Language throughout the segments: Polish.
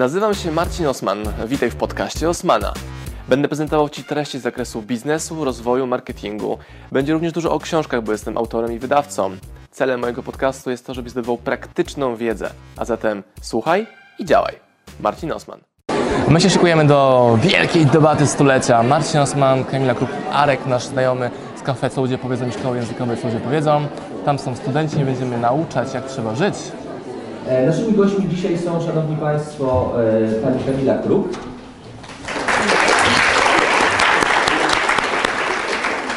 Nazywam się Marcin Osman. Witaj w podcaście Osmana. Będę prezentował Ci treści z zakresu biznesu, rozwoju, marketingu. Będzie również dużo o książkach, bo jestem autorem i wydawcą. Celem mojego podcastu jest to, żebyś zdobywał praktyczną wiedzę. A zatem słuchaj i działaj. Marcin Osman. My się szykujemy do wielkiej debaty stulecia. Marcin Osman, Kamila Krup, Arek, nasz znajomy z kafe, co ludzie powiedzą i szkoły językowej, co ludzie powiedzą. Tam są studenci, będziemy nauczać, jak trzeba żyć. E, Naszymi gośćmi dzisiaj są, Szanowni Państwo, e, Pani Kamila Kruk.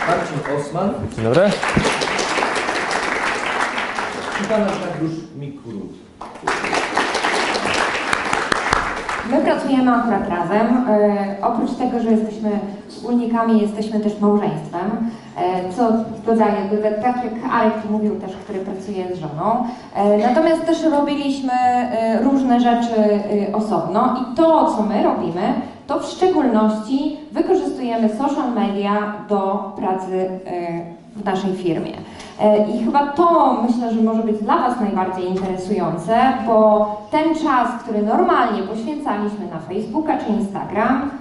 Marcin Osman Dzień dobry. i Pan Arkadiusz Mikrut. My pracujemy akurat razem. E, oprócz tego, że jesteśmy wspólnikami, jesteśmy też małżeństwem, e, co dodaje, doda- tak jak Arek mówił też, który pracuje z żoną. E, natomiast też robiliśmy różne rzeczy osobno i to, co my robimy, to w szczególności wykorzystujemy social media do pracy w naszej firmie. E, I chyba to myślę, że może być dla Was najbardziej interesujące, bo ten czas, który normalnie poświęcaliśmy na Facebooka czy Instagram,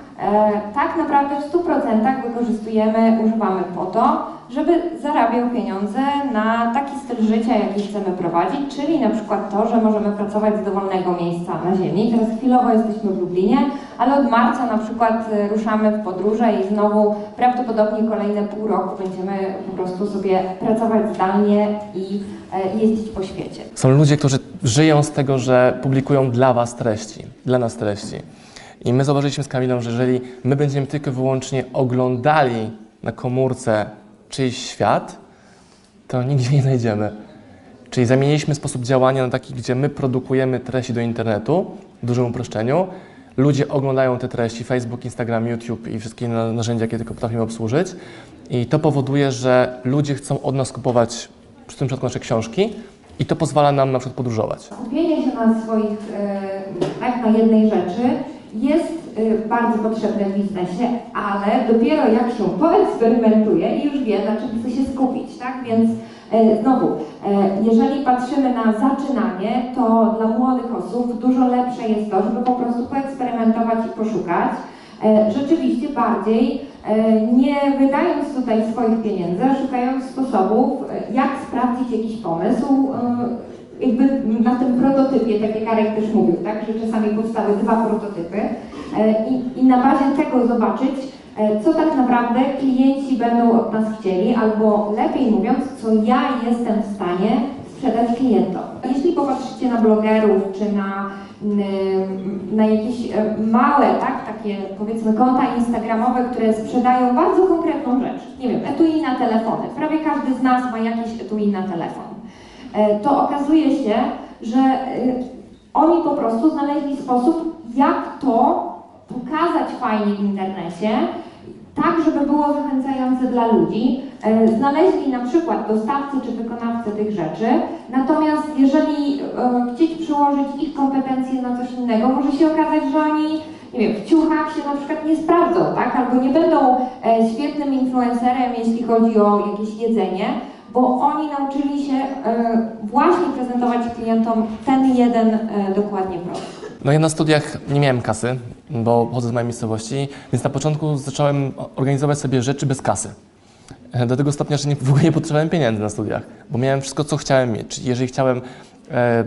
tak naprawdę w 100% wykorzystujemy, używamy po to, żeby zarabiał pieniądze na taki styl życia, jaki chcemy prowadzić, czyli na przykład to, że możemy pracować z dowolnego miejsca na ziemi. Teraz chwilowo jesteśmy w Lublinie, ale od marca na przykład e, ruszamy w podróże i znowu prawdopodobnie kolejne pół roku będziemy po prostu sobie pracować zdalnie i e, jeździć po świecie. Są ludzie, którzy żyją z tego, że publikują dla Was treści, dla nas treści. I my zauważyliśmy z Kamilą, że jeżeli my będziemy tylko i wyłącznie oglądali na komórce czyjś świat, to nigdzie nie znajdziemy. Czyli zamieniliśmy sposób działania na taki, gdzie my produkujemy treści do internetu, w dużym uproszczeniu. Ludzie oglądają te treści, Facebook, Instagram, YouTube i wszystkie na- narzędzia, jakie tylko potrafimy obsłużyć. I to powoduje, że ludzie chcą od nas kupować, w tym przypadku nasze książki, i to pozwala nam na przykład podróżować. Skupienie się na swoich, e, na jednej rzeczy jest e, bardzo potrzebne w biznesie, ale dopiero jak się poeksperymentuje i już wie, na czym chce się skupić, tak? Więc e, znowu, e, jeżeli patrzymy na zaczynanie, to dla młodych osób dużo lepsze jest to, żeby po prostu poeksperymentować i poszukać. E, Rzeczywiście bardziej, nie wydając tutaj swoich pieniędzy, szukając sposobów, jak sprawdzić jakiś pomysł, jakby na tym prototypie, tak jak Arek też mówił, tak, że czasami powstały dwa prototypy e, i, i na bazie tego zobaczyć, e, co tak naprawdę klienci będą od nas chcieli, albo lepiej mówiąc, co ja jestem w stanie sprzedać klientom. Jeśli popatrzycie na blogerów, czy na, na jakieś e, małe, tak, takie powiedzmy konta instagramowe, które sprzedają bardzo konkretną rzecz, nie wiem, etui na telefony. Prawie każdy z nas ma jakieś etui na telefon. E, to okazuje się, że e, oni po prostu znaleźli sposób, jak to pokazać fajnie w internecie, tak, żeby było zachęcające dla ludzi. E, Znaleźli na przykład dostawcę czy wykonawcę tych rzeczy, natomiast jeżeli chcieć przełożyć ich kompetencje na coś innego, może się okazać, że oni nie wiem, w ciuchach się na przykład nie sprawdzą, tak? Albo nie będą świetnym influencerem, jeśli chodzi o jakieś jedzenie, bo oni nauczyli się e, właśnie prezentować klientom ten jeden e, dokładnie produkt. No ja na studiach nie miałem kasy, bo pochodzę z mojej miejscowości, więc na początku zacząłem organizować sobie rzeczy bez kasy. E, Do tego stopnia, że nie, w ogóle nie potrzebowałem pieniędzy na studiach, bo miałem wszystko, co chciałem mieć. Czyli jeżeli chciałem e,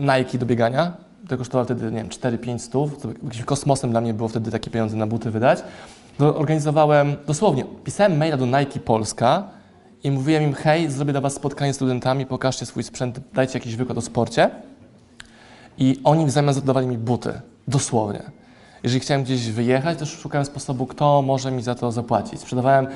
Nike do biegania, to kosztowało wtedy, nie wiem, 4-5 stów, to jakimś kosmosem dla mnie było wtedy takie pieniądze na buty wydać, to organizowałem, dosłownie, pisałem maila do Nike Polska i mówiłem im, hej, zrobię dla Was spotkanie z studentami, pokażcie swój sprzęt, dajcie jakiś wykład o sporcie. I oni w zamian zadawali mi buty. Dosłownie. Jeżeli chciałem gdzieś wyjechać, to szukałem sposobu, kto może mi za to zapłacić. Sprzedawałem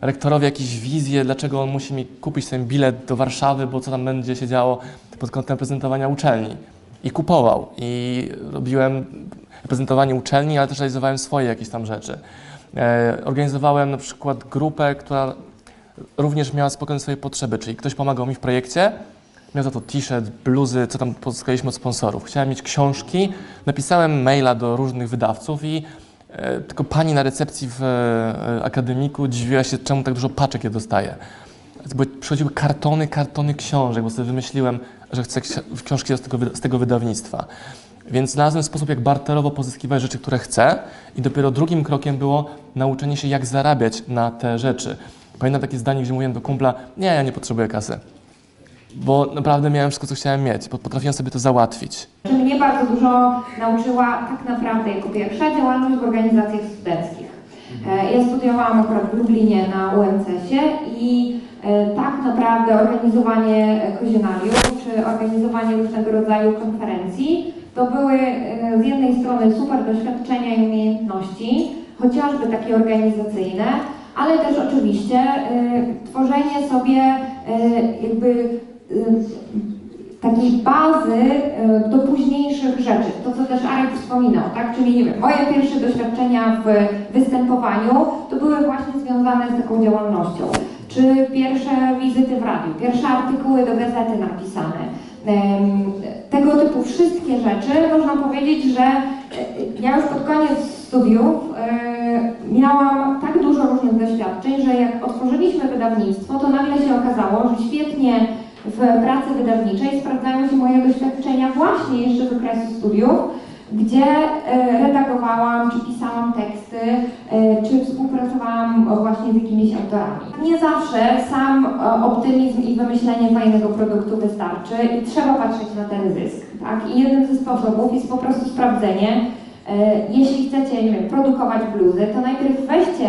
rektorowi jakieś wizje, dlaczego on musi mi kupić ten bilet do Warszawy, bo co tam będzie się działo pod kątem prezentowania uczelni. I kupował. I robiłem prezentowanie uczelni, ale też realizowałem swoje jakieś tam rzeczy. E, organizowałem na przykład grupę, która również miała spokojnie swoje potrzeby, czyli ktoś pomagał mi w projekcie, miał za to t-shirt, bluzy, co tam pozyskaliśmy od sponsorów. Chciałem mieć książki, napisałem maila do różnych wydawców i e, tylko pani na recepcji w e, akademiku dziwiła się, czemu tak dużo paczek je dostaję. Bo przychodziły kartony, kartony książek, bo sobie wymyśliłem, że chcę ksi- książki z tego, z tego wydawnictwa. Więc znalazłem sposób, jak barterowo pozyskiwać rzeczy, które chcę i dopiero drugim krokiem było nauczenie się, jak zarabiać na te rzeczy. Pamiętam takie zdanie, gdzie mówiłem do kumpla, nie, ja nie potrzebuję kasy. Bo naprawdę miałem wszystko, co chciałem mieć, potrafiłem sobie to załatwić. mnie bardzo dużo nauczyła tak naprawdę jako pierwsza działalność w organizacjach studenckich. E, Ja studiowałam akurat w Lublinie na UMCS-ie i e, tak naprawdę organizowanie kozionariów czy organizowanie różnego rodzaju konferencji to były e, z jednej strony super doświadczenia i umiejętności, chociażby takie organizacyjne, ale też oczywiście e, tworzenie sobie e, jakby e, takiej bazy e, do późniejszych rzeczy. To, co też Arek wspominał, tak? Czyli nie wiem, moje pierwsze doświadczenia w występowaniu to były właśnie związane z taką działalnością. Czy pierwsze wizyty w radiu, pierwsze artykuły do gazety napisane. Tego typu wszystkie rzeczy, można powiedzieć, że e, ja już pod koniec studiów e, miałam tak dużo różnych doświadczeń, że jak otworzyliśmy wydawnictwo, to nagle się okazało, że świetnie w pracy wydawniczej sprawdzają się moje doświadczenia właśnie jeszcze z okresu studiów, gdzie e, redagowałam, czy pisałam teksty, e, czy współpracowałam właśnie z jakimiś autorami. Nie zawsze sam e, optymizm i wymyślenie fajnego produktu wystarczy i trzeba patrzeć na ten zysk. Tak? I jednym ze sposobów jest po prostu sprawdzenie, jeśli chcecie, nie wiem, produkować bluzy, to najpierw weźcie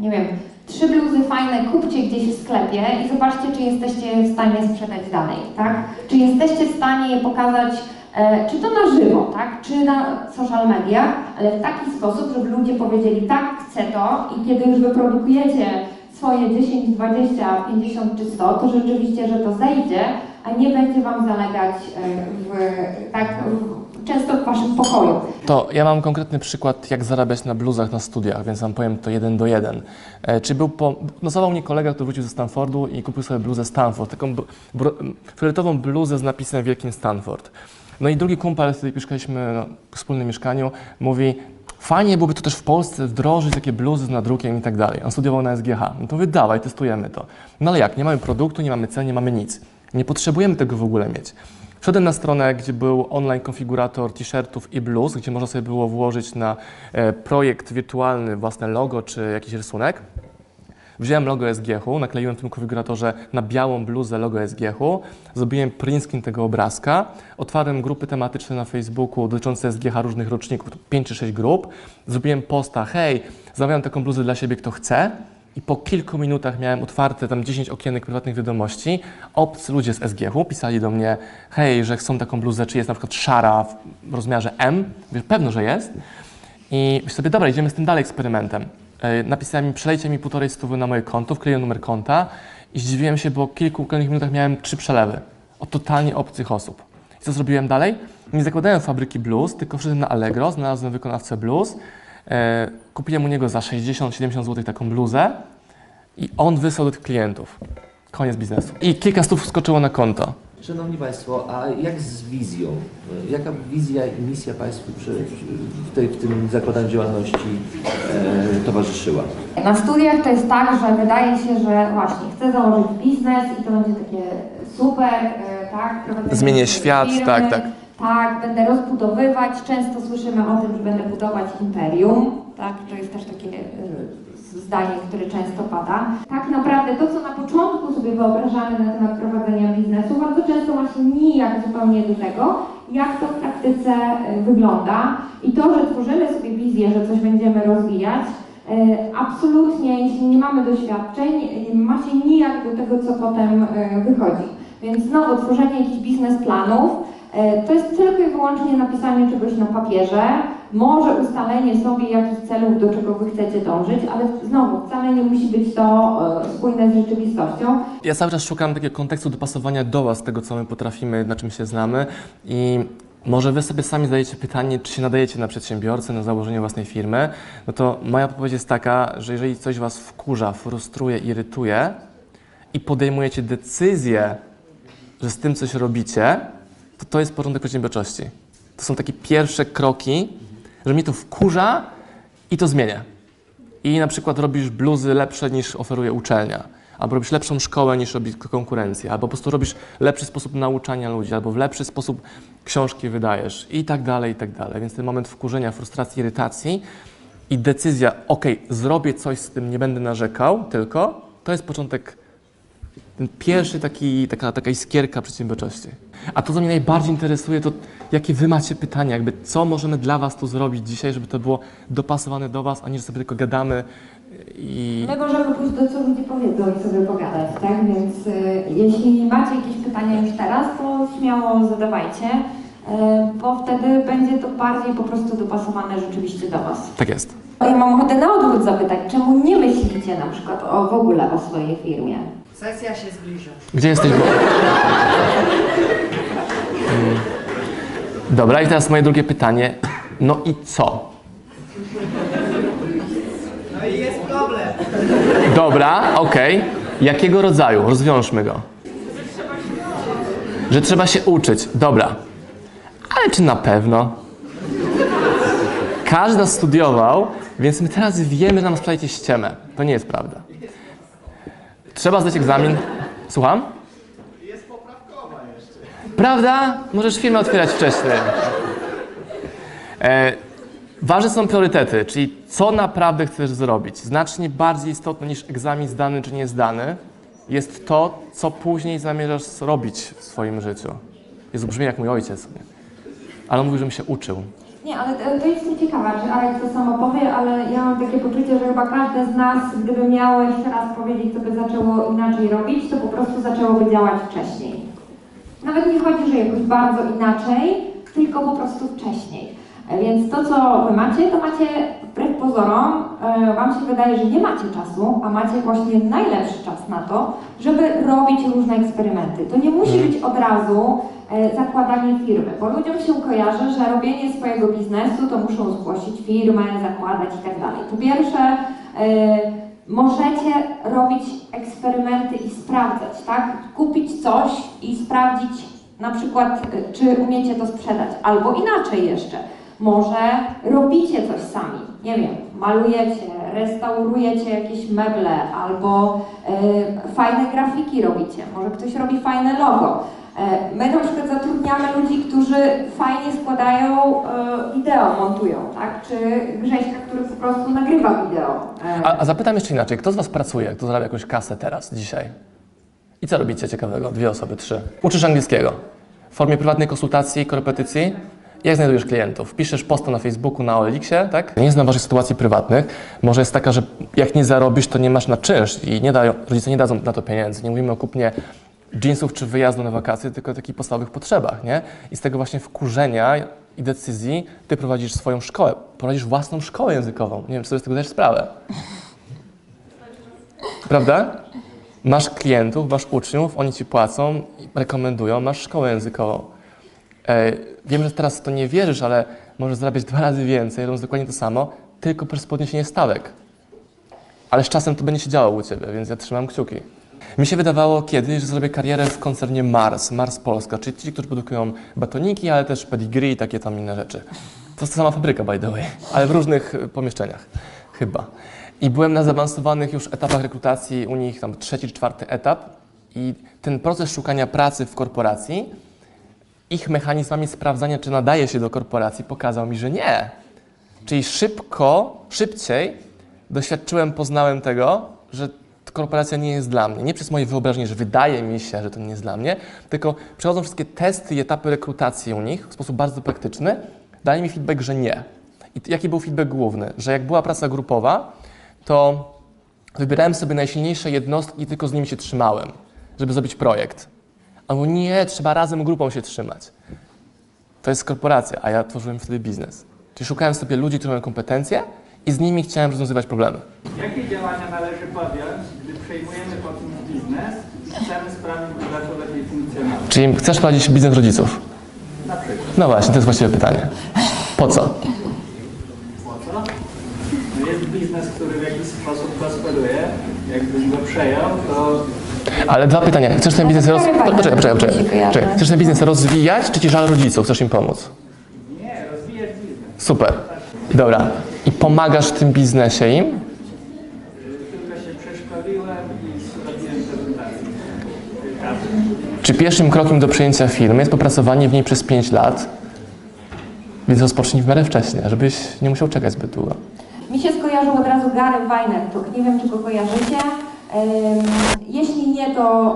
nie wiem, trzy bluzy fajne kupcie gdzieś w sklepie i zobaczcie, czy jesteście w stanie sprzedać dalej, tak? Czy jesteście w stanie je pokazać, e, czy to na żywo, tak? Czy na social media, ale w taki sposób, żeby ludzie powiedzieli, tak, chcę to i kiedy już wyprodukujecie swoje 10, 20, 50 czy 100, to rzeczywiście, że to zejdzie, a nie będzie Wam zalegać e, w, tak, w, często w Waszym pokoju. To ja mam konkretny przykład, jak zarabiać na bluzach na studiach, więc wam powiem to jeden do jeden. E, czy był po... Nosował mnie kolega, który wrócił ze Stanfordu i kupił sobie bluzę Stanford, taką fioletową bluzę z napisem wielkim Stanford. No i drugi kumpel, którym mieszkaliśmy no, w wspólnym mieszkaniu, mówi, fajnie byłoby to też w Polsce wdrożyć takie bluzy z nadrukiem i tak dalej. On studiował na SGH. No to mówię, dawaj, testujemy to. No ale jak, nie mamy produktu, nie mamy cen, nie mamy nic. Nie potrzebujemy tego w ogóle mieć. Wszedłem na stronę, gdzie był online konfigurator t-shirtów i bluz, gdzie można sobie było włożyć na e, projekt wirtualny własne logo czy jakiś rysunek. Wziąłem logo SGH-u, nakleiłem w tym konfiguratorze na białą bluzę logo SGH-u, zrobiłem print screen tego obrazka, otwarłem grupy tematyczne na Facebooku dotyczące SGH różnych roczników, 5 czy 6 grup, zrobiłem posta, hej, zamawiam taką bluzę dla siebie, kto chce i po kilku minutach miałem otwarte tam 10 okienek prywatnych wiadomości, obcy ludzie z SGH-u pisali do mnie, hej, że chcą taką bluzę, czy jest na przykład szara w rozmiarze M, Mówię, pewno, że jest, i sobie, dobra, idziemy z tym dalej eksperymentem. E, Napisałem im, przelejcie mi półtorej stówy na moje konto, wkleiłem numer konta i zdziwiłem się, bo w kilku kolejnych minutach miałem trzy przelewy od totalnie obcych osób. I co zrobiłem dalej? Nie zakładałem fabryki blues, tylko wszedłem na Allegro, znalazłem wykonawcę blues, kupiłem u niego za 60-70 zł taką bluzę i on wysłał do tych klientów. Koniec biznesu. I kilka stów skoczyło na konto. Szanowni Państwo, a jak z wizją? Jaka wizja i misja Państwu przy, w, tej, w tym zakładaniu działalności e, towarzyszyła? Na studiach to jest tak, że wydaje się, że właśnie chcę założyć biznes i to będzie takie super, e, tak? prowadzenie Zmienię świat, firmy, tak, tak. Tak, będę rozbudowywać. Często słyszymy o tym, że będę budować imperium, tak? To jest też takie e, zdanie, które często pada. Tak naprawdę to, co na początku sobie wyobrażamy na temat prowadzenia biznesu, bardzo często się nijak zupełnie do tego, jak to w praktyce e, wygląda. I to, że tworzymy sobie wizję, że coś będziemy rozwijać, E, Absolutnie, jeśli nie mamy doświadczeń, e, ma się nijak do tego, co potem wychodzi. Więc znowu tworzenie jakichś biznesplanów e, to jest tylko i wyłącznie napisanie czegoś na papierze, może ustalenie sobie jakichś celów, do czego wy chcecie dążyć, ale znowu wcale nie musi być to e, spójne z rzeczywistością. Ja cały czas szukam takiego kontekstu dopasowania do Was, tego co my potrafimy, na czym się znamy i może Wy sobie sami zadajecie pytanie, czy się nadajecie na przedsiębiorcę, na założenie własnej firmy, no to moja odpowiedź jest taka, że jeżeli coś Was wkurza, frustruje, irytuje i podejmujecie decyzję, że z tym coś robicie, to to jest porządek przedsiębiorczości. To są takie pierwsze kroki, że mnie to wkurza i to zmienię. I na przykład robisz bluzy lepsze niż oferuje uczelnia. albo robisz lepszą szkołę niż robi konkurencja, albo po prostu robisz lepszy sposób nauczania ludzi, albo w lepszy sposób książki wydajesz i tak dalej, i tak dalej. Więc ten moment wkurzenia, frustracji, irytacji i decyzja, ok, zrobię coś z tym, nie będę narzekał, tylko to jest początek ten pierwszy taki, taka, taka iskierka przedsiębiorczości. A to, co mnie najbardziej interesuje, to jakie wy macie pytania, jakby co możemy dla was tu zrobić dzisiaj, żeby to było dopasowane do was, a nie, że sobie tylko gadamy i... My możemy pójść do co ludzie powiedzą i sobie pogadać, tak? Więc y, jeśli macie jakieś pytania już teraz, to śmiało zadawajcie, y, bo wtedy będzie to bardziej po prostu dopasowane rzeczywiście do Was. Tak jest. Ja mam ochotę na odwrót zapytać, czemu nie myślicie na przykład o, w ogóle o swojej firmie? Sesja się zbliża. Gdzie jesteś? Bo... Mm. Dobra, i teraz moje drugie pytanie. No i co? No i jest problem. Dobra, okej. Jakiego rodzaju? Rozwiążmy go. Że trzeba się uczyć. Dobra. Ale czy na pewno? Każdy nas studiował, więc my teraz wiemy, że nam sprzedajecie ściemę. To nie jest prawda. Trzeba zdać egzamin. Słucham? Jest poprawkowa jeszcze. Prawda? Możesz firmę otwierać wcześniej. E, ważne są priorytety, czyli co naprawdę chcesz zrobić. Znacznie bardziej istotne niż egzamin zdany czy nie zdany jest to, co później zamierzasz robić w swoim życiu. Jezu, brzmi jak mój ojciec. Ale on mówił, żebym się uczył. Nie, ale to, jest ciekawe, że Alek to samo powie, ale ja mam takie poczucie, że chyba każdy z nas, gdyby miał jeszcze raz powiedzieć, co by zaczęło inaczej robić, to po prostu zaczęłoby działać wcześniej. Nawet nie chodzi, że jakoś bardzo inaczej, tylko po prostu wcześniej. Więc to, co wy macie, to macie wbrew pozorom, e, wam się wydaje, że nie macie czasu, a macie właśnie najlepszy czas na to, żeby robić różne eksperymenty. To nie musi być od razu e, zakładanie firmy, bo ludziom się kojarzy, że robienie swojego biznesu to muszą zgłosić firmę, zakładać i tak dalej. Po pierwsze, e, możecie robić eksperymenty i sprawdzać, tak? Kupić coś i sprawdzić na przykład, czy umiecie to sprzedać, albo inaczej jeszcze. Może robicie coś sami, nie wiem, malujecie, restaurujecie jakieś meble, albo e, fajne grafiki robicie, może ktoś robi fajne logo. E, My na przykład zatrudniamy ludzi, którzy fajnie składają e, wideo, montują, tak? Czy Grześka, który po prostu nagrywa wideo. A, a zapytam jeszcze inaczej. Kto z was pracuje? Kto zarabia jakąś kasę teraz, dzisiaj? I co robicie ciekawego? Dwie osoby, trzy. Uczysz angielskiego. W formie prywatnej konsultacji, korepetycji. Jak znajdujesz klientów? Piszesz posta na Facebooku, na OLX-ie, tak? Nie znam waszych sytuacji prywatnych. Może jest taka, że jak nie zarobisz, to nie masz na czynsz i nie dają, rodzice nie dadzą na to pieniędzy. Nie mówimy o kupnie jeansów czy wyjazdu na wakacje, tylko o takich podstawowych potrzebach, nie? I z tego właśnie wkurzenia i decyzji ty prowadzisz swoją szkołę. Prowadzisz własną szkołę językową. Nie wiem, czy sobie z tego zdajesz sprawę. Prawda? Masz klientów, masz uczniów, oni ci płacą, rekomendują, masz szkołę językową. E, wiem, że teraz to nie wierzysz, ale możesz zarabiać dwa razy więcej, robiąc dokładnie to samo, tylko przez podniesienie stawek. Ale z czasem to będzie się działo u Ciebie, więc ja trzymam kciuki. Mi się wydawało kiedyś, że zrobię karierę w koncernie Mars, Mars Polska, czyli ci, którzy produkują batoniki, ale też pedigree i takie tam inne rzeczy. To jest ta sama fabryka, by the way, ale w różnych pomieszczeniach, chyba. I byłem na zaawansowanych już etapach rekrutacji, u nich tam trzeci czwarty etap i ten proces szukania pracy w korporacji, ich mechanizmami sprawdzania, czy nadaje się do korporacji, pokazał mi, że nie. Czyli szybko, szybciej doświadczyłem, poznałem tego, że korporacja nie jest dla mnie. Nie przez moje wyobrażenie, że wydaje mi się, że to nie jest dla mnie, tylko przechodzą wszystkie testy i etapy rekrutacji u nich w sposób bardzo praktyczny, dali mi feedback, że nie. I jaki był feedback główny? Że jak była praca grupowa, to wybierałem sobie najsilniejsze jednostki i tylko z nimi się trzymałem, żeby zrobić projekt. Albo nie, trzeba razem grupą się trzymać. To jest korporacja, a ja tworzyłem wtedy biznes. Czyli szukałem sobie ludzi, którzy mają kompetencje i z nimi chciałem rozwiązywać problemy. Jakie działania należy podjąć, gdy przejmujemy po kimś biznes i chcemy sprawić, by zaczął lepiej funkcjonować? Czyli chcesz prowadzić biznes rodziców? Na przykład. No właśnie, to jest właściwe pytanie. Po co? Po co? No jest biznes, który w jakiś sposób prosperuje. Jakbyś go przejął, to Ale dwa pytania. Chcesz ten biznes roz... Poczekaj, Poczekaj. Chcesz ten biznes rozwijać, czy ci żal rodziców? Chcesz im pomóc? nie, rozwijać biznes. Super. Dobra. I pomagasz w tym biznesie im? Tylko się przeszkoliłem i zrobiłem Czy pierwszym krokiem do przejęcia firmy jest popracowanie w niej przez 5 lat? Więc rozpocznij w miarę wcześnie, żebyś nie musiał czekać zbyt długo. Mi się skojarzył od razu Gary Vaynerchuk. Nie wiem, czy go kojarzycie. Jeśli nie, to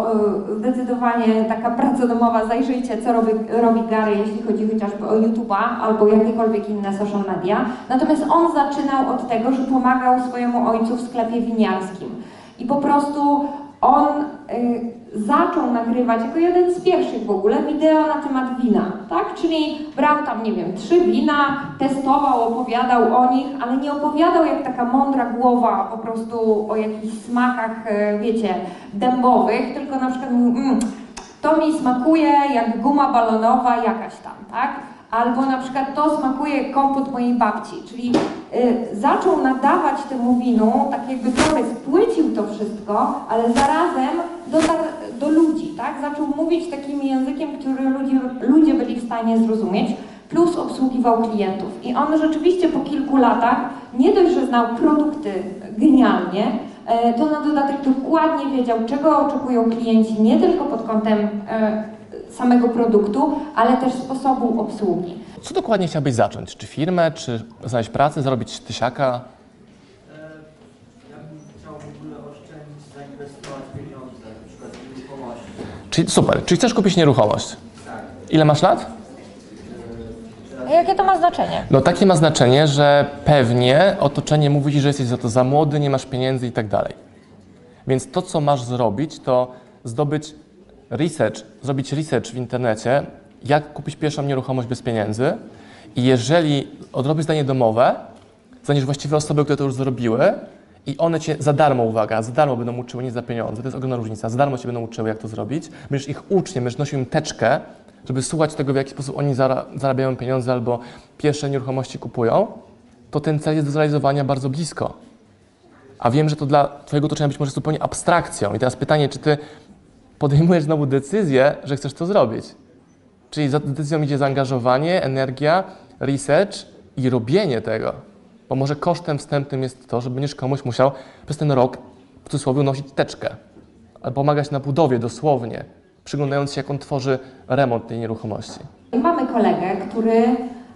y, zdecydowanie taka praca domowa. Zajrzyjcie, co robi, robi Gary, jeśli chodzi chociażby o YouTube'a albo jakiekolwiek inne social media. Natomiast on zaczynał od tego, że pomagał swojemu ojcu w sklepie winiarskim. I po prostu on y, zaczął nagrywać jako jeden z pierwszych w ogóle wideo na temat wina, tak? Czyli brał tam, nie wiem, trzy wina, testował, opowiadał o nich, ale nie opowiadał jak taka mądra głowa po prostu o jakichś smakach, y, wiecie, dębowych, tylko na przykład mówił, mm, to mi smakuje jak guma balonowa jakaś tam, tak? Albo na przykład to smakuje kompot mojej babci, czyli y, zaczął nadawać temu winu, tak jakby trochę spłycił to wszystko, ale zarazem dotarł do ludzi, tak? Zaczął mówić takim językiem, który ludzie, ludzie byli w stanie zrozumieć, plus obsługiwał klientów. I on rzeczywiście po kilku latach nie dość, że znał produkty genialnie, e, to na dodatek dokładnie wiedział, czego oczekują klienci, nie tylko pod kątem e, samego produktu, ale też sposobu obsługi. Co dokładnie chciałbyś zacząć? Czy firmę, czy znaleźć pracę, zarobić tysiaka? Ja bym chciał w ogóle oszczędzić, zainwestować pieniądze, na przykład w nieruchomości. Czyli super, czyli chcesz kupić nieruchomość? Ile masz lat? Jakie to ma znaczenie? No takie ma znaczenie, że pewnie otoczenie mówi ci, że jesteś za to za młody, nie masz pieniędzy i tak dalej. Więc to, co masz zrobić, to zdobyć research, zrobić research w internecie, jak kupić pierwszą nieruchomość bez pieniędzy i jeżeli odrobisz zdanie domowe, znajdziesz właściwe osoby, które to już zrobiły i one cię za darmo, uwaga, za darmo będą uczyły, nie za pieniądze, to jest ogromna różnica, za darmo cię będą uczyły, jak to zrobić, będziesz ich uczniem, będziesz nosił im teczkę, żeby słuchać tego, w jaki sposób oni zara- zarabiają pieniądze albo pierwsze nieruchomości kupują, to ten cel jest do zrealizowania bardzo blisko. A wiem, że to dla Twojego otoczenia być może zupełnie abstrakcją. I teraz pytanie, czy Ty podejmujesz znowu decyzję, że chcesz to zrobić? Czyli za decyzją idzie zaangażowanie, energia, research i robienie tego. Bo może kosztem wstępnym jest to, że będziesz komuś musiał przez ten rok w cudzysłowie nosić teczkę. Albo pomagać na budowie dosłownie, przyglądając się, jak on tworzy remont tej nieruchomości. Mamy kolegę, który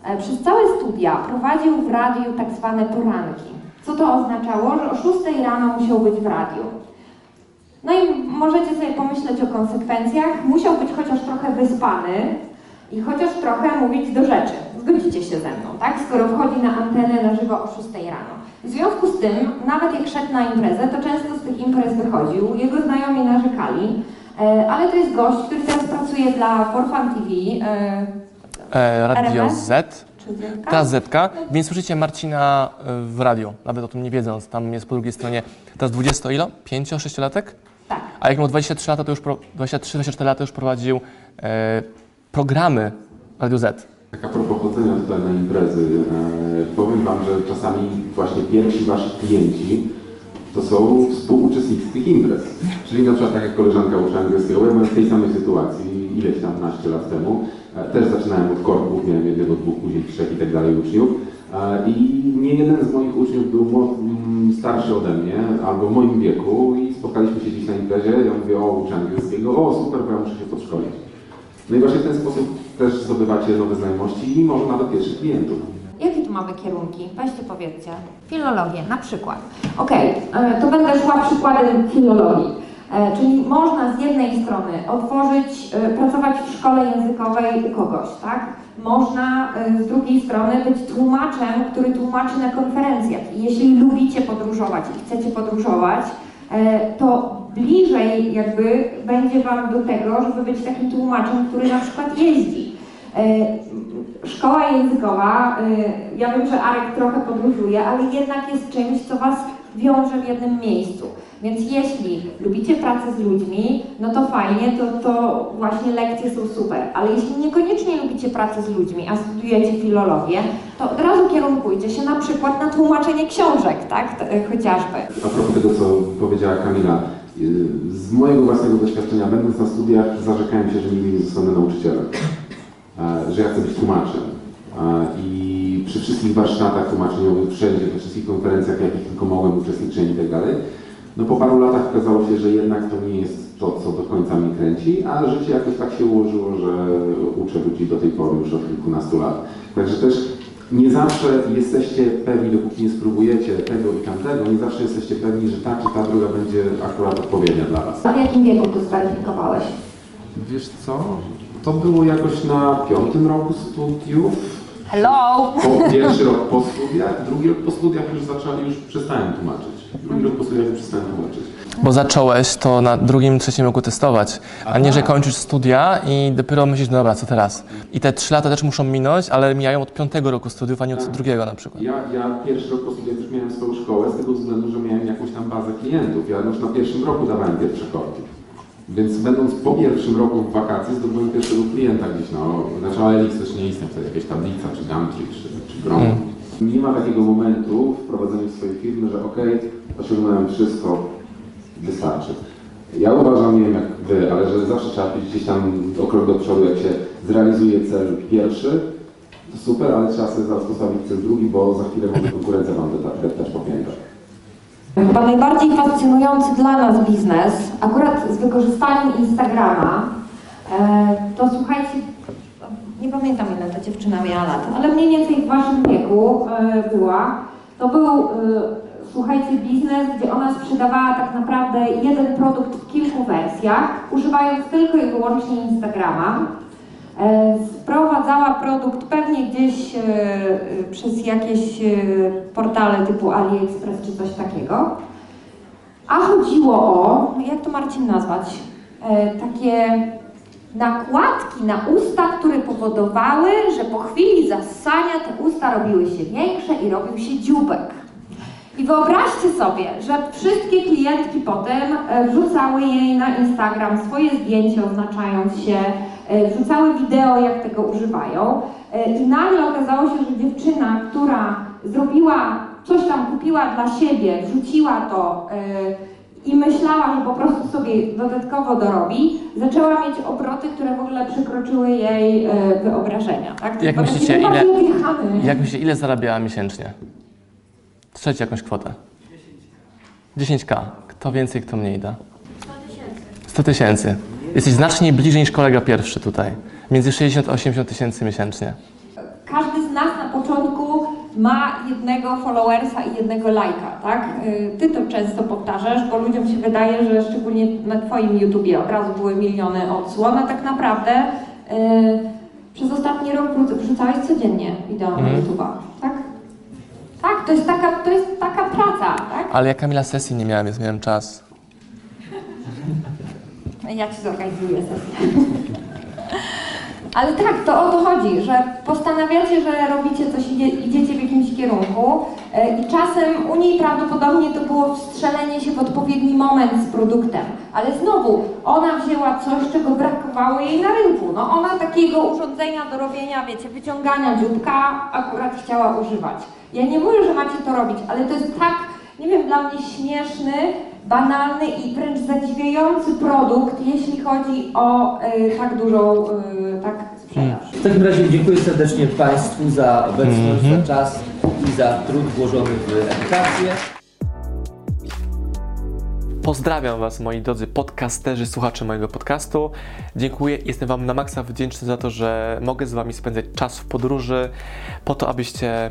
e, przez całe studia prowadził w radiu tak zwane poranki. Co to oznaczało? Że o 6 rano musiał być w radiu. No i możecie sobie pomyśleć o konsekwencjach. Musiał być chociaż trochę wyspany i chociaż trochę mówić do rzeczy. Zgodzicie się ze mną, tak? Skoro wchodzi na antenę na żywo o 6 rano. W związku z tym, nawet jak szedł na imprezę, to często z tych imprez wychodził. Jego znajomi narzekali, e, ale to jest gość, który teraz pracuje dla Forfan TV. E, E, Radio RMS? Z, ta Zetka, więc słyszycie Marcina e, w radiu, nawet o tym nie wiedząc, tam jest po drugiej stronie teraz 20 ilo? 5, 6 latek? Tak. A jak miał 23 lata, to już pro- 23-24 lata już prowadził e, programy Radio Z. Tak a propos chodzenia tutaj na imprezy, e, powiem Wam, że czasami właśnie pierwsi Wasi klienci to są współuczestnicy tych imprez. Czyli na przykład tak jak koleżanka uczy angielskiego, ja byłem w tej samej sytuacji ileś tam, naście lat temu. E, też zaczynałem od korków, miałem jednego, dwóch, później trzech i tak dalej uczniów. E, I nie jeden z moich uczniów był mo- m, starszy ode mnie, albo w moim wieku i spotkaliśmy się dziś na imprezie, ja mówię, o uczę angielskiego, o super, bo ja muszę się podszkolić. No i właśnie w ten sposób też zdobywacie nowe znajomości i może nawet pierwszych klientów. Jakie tu mamy kierunki? Weźcie powiedzcie. Filologię na przykład. Okej, e, to będę szła przykładem filologii. E, Czyli można z jednej strony otworzyć, e, pracować w szkole językowej u kogoś, tak? Można z drugiej strony być tłumaczem, który tłumaczy na konferencjach. I jeśli lubicie podróżować i chcecie podróżować, to bliżej jakby będzie Wam do tego, żeby być takim tłumaczem, który na przykład jeździ. E, Szkoła językowa, e, ja wiem, że Arek trochę podróżuje, ale jednak jest czymś, co Was wiąże w jednym miejscu. Więc jeśli lubicie pracę z ludźmi, no to fajnie, to, to właśnie lekcje są super. Ale jeśli niekoniecznie lubicie pracę z ludźmi, a studiujecie filologię, to od razu kierunkujcie się na przykład na tłumaczenie książek, tak? E, chociażby. A propos tego, co powiedziała Kamila, z mojego własnego doświadczenia, będąc na studiach, zarzekałem się, że nigdy nie zostanę nauczycielem, że ja chcę być tłumaczem. I przy wszystkich warsztatach tłumaczeniowych, wszędzie, we wszystkich konferencjach, jakich tylko mogłem, uczestniczyłem i tak dalej, no po paru latach okazało się, że jednak to nie jest to, co do końca mnie kręci, a życie jakoś tak się ułożyło, że uczę ludzi do tej pory już od kilkunastu lat. Także też nie zawsze jesteście pewni, dopóki nie spróbujecie tego i tamtego, nie zawsze jesteście pewni, że ta czy ta droga będzie akurat odpowiednia dla Was. A w jakim wieku to zweryfikowałeś? Wiesz co? To było jakoś na piątym roku studiów. Hello! Po, pierwszy rok po studiach, drugi rok po studiach już zaczęli, już przestałem tłumaczyć. Drugi rok po studiach już przestałem tłumaczyć. Bo zacząłeś to na drugim, trzecim roku testować, a nie, że kończysz studia i dopiero myślisz, no dobra, co teraz? I te trzy lata też muszą minąć, ale mijają od piątego roku studiów, a nie od drugiego na przykład. Ja, ja pierwszy rok po studiach już miałem swoją szkołę z tego względu, że miałem jakąś tam bazę klientów. Ja już na pierwszym roku dawałem pierwsze korki. Więc będąc po pierwszym roku w wakacje zdobyłem pierwszego klienta gdzieś, no, znaczy OLX też nie istnieje wtedy, jakaś tablica, czy Gumtree, czy, czy Grom. Nie ma takiego momentu w prowadzeniu swojej firmy, że okej, osiągnąłem wszystko, wystarczy. Ja uważam, nie wiem jak wy, ale że zawsze trzeba być gdzieś tam o krok do przodu, jak się zrealizuje cel pierwszy, to super, ale trzeba sobie zaraz postawić cel drugi, bo za chwilę może konkurencja wam deptać po piętach. Chyba najbardziej fascynujący dla nas biznes, akurat z wykorzystaniem Instagrama, e, to słuchajcie, nie pamiętam ile ta dziewczyna miała lat, ale mniej więcej w waszym wieku e, była. To był, e, słuchajcie, biznes, gdzie ona sprzedawała tak naprawdę jeden produkt w kilku wersjach, używając tylko i wyłącznie Instagrama. E, Sprowadzała produkt pewnie gdzieś e, e, przez jakieś e, portale typu AliExpress czy coś takiego. A chodziło o, jak to Marcin nazwać, e, takie nakładki na usta, które powodowały, że po chwili zassania te usta robiły się większe i robił się dziubek. I wyobraźcie sobie, że wszystkie klientki potem e, wrzucały jej na Instagram swoje zdjęcie, oznaczając się, e, wrzucały wideo, jak tego używają. E, I nagle okazało się, że dziewczyna, która zrobiła coś tam, kupiła dla siebie, wrzuciła to i myślała, że po prostu sobie dodatkowo dorobi, zaczęła mieć obroty, które w ogóle przekroczyły jej wyobrażenia. Tak? Jak myślicie, ile-. Jak myślicie, ile zarabiała miesięcznie? Strzelcie jakąś kwotę. 10k. Kto więcej, kto mniej da? 100 tysięcy. Jesteś znacznie bliżej niż kolega pierwszy tutaj. Między 60 a 80 tysięcy miesięcznie. Każdy z nas na początku ma jednego followersa i jednego lajka, tak? Ty to często powtarzasz, bo ludziom się wydaje, że szczególnie na Twoim YouTubie od razu były miliony odsłon, a tak naprawdę y, przez ostatni rok wrzu- wrzucałeś codziennie wideo na Mhm. YouTube'a, tak? Tak, to jest taka, to jest taka praca, tak? Ale ja Kamila sesji nie miałem, więc miałem czas. Ja Ci zorganizuję sesję. Ale tak, to o to chodzi, że postanawiacie, że robicie coś, idzie, idziecie w jakimś kierunku e, i czasem u niej prawdopodobnie to było wstrzelenie się w odpowiedni moment z produktem. Ale znowu, ona wzięła coś, czego brakowało jej na rynku. No ona takiego urządzenia do robienia, wiecie, wyciągania dzióbka akurat chciała używać. Ja nie mówię, że macie to robić, ale to jest tak, nie wiem, dla mnie śmieszny, banalny i wręcz zadziwiający produkt, jeśli chodzi o e, tak dużą e, tak sprzedaż. W takim razie dziękuję serdecznie Państwu za obecność, za czas i za trud włożony w edukację. Pozdrawiam Was, moi drodzy podcasterzy, słuchacze mojego podcastu. Dziękuję, jestem Wam na maksa wdzięczny za to, że mogę z Wami spędzać czas w podróży, po to, abyście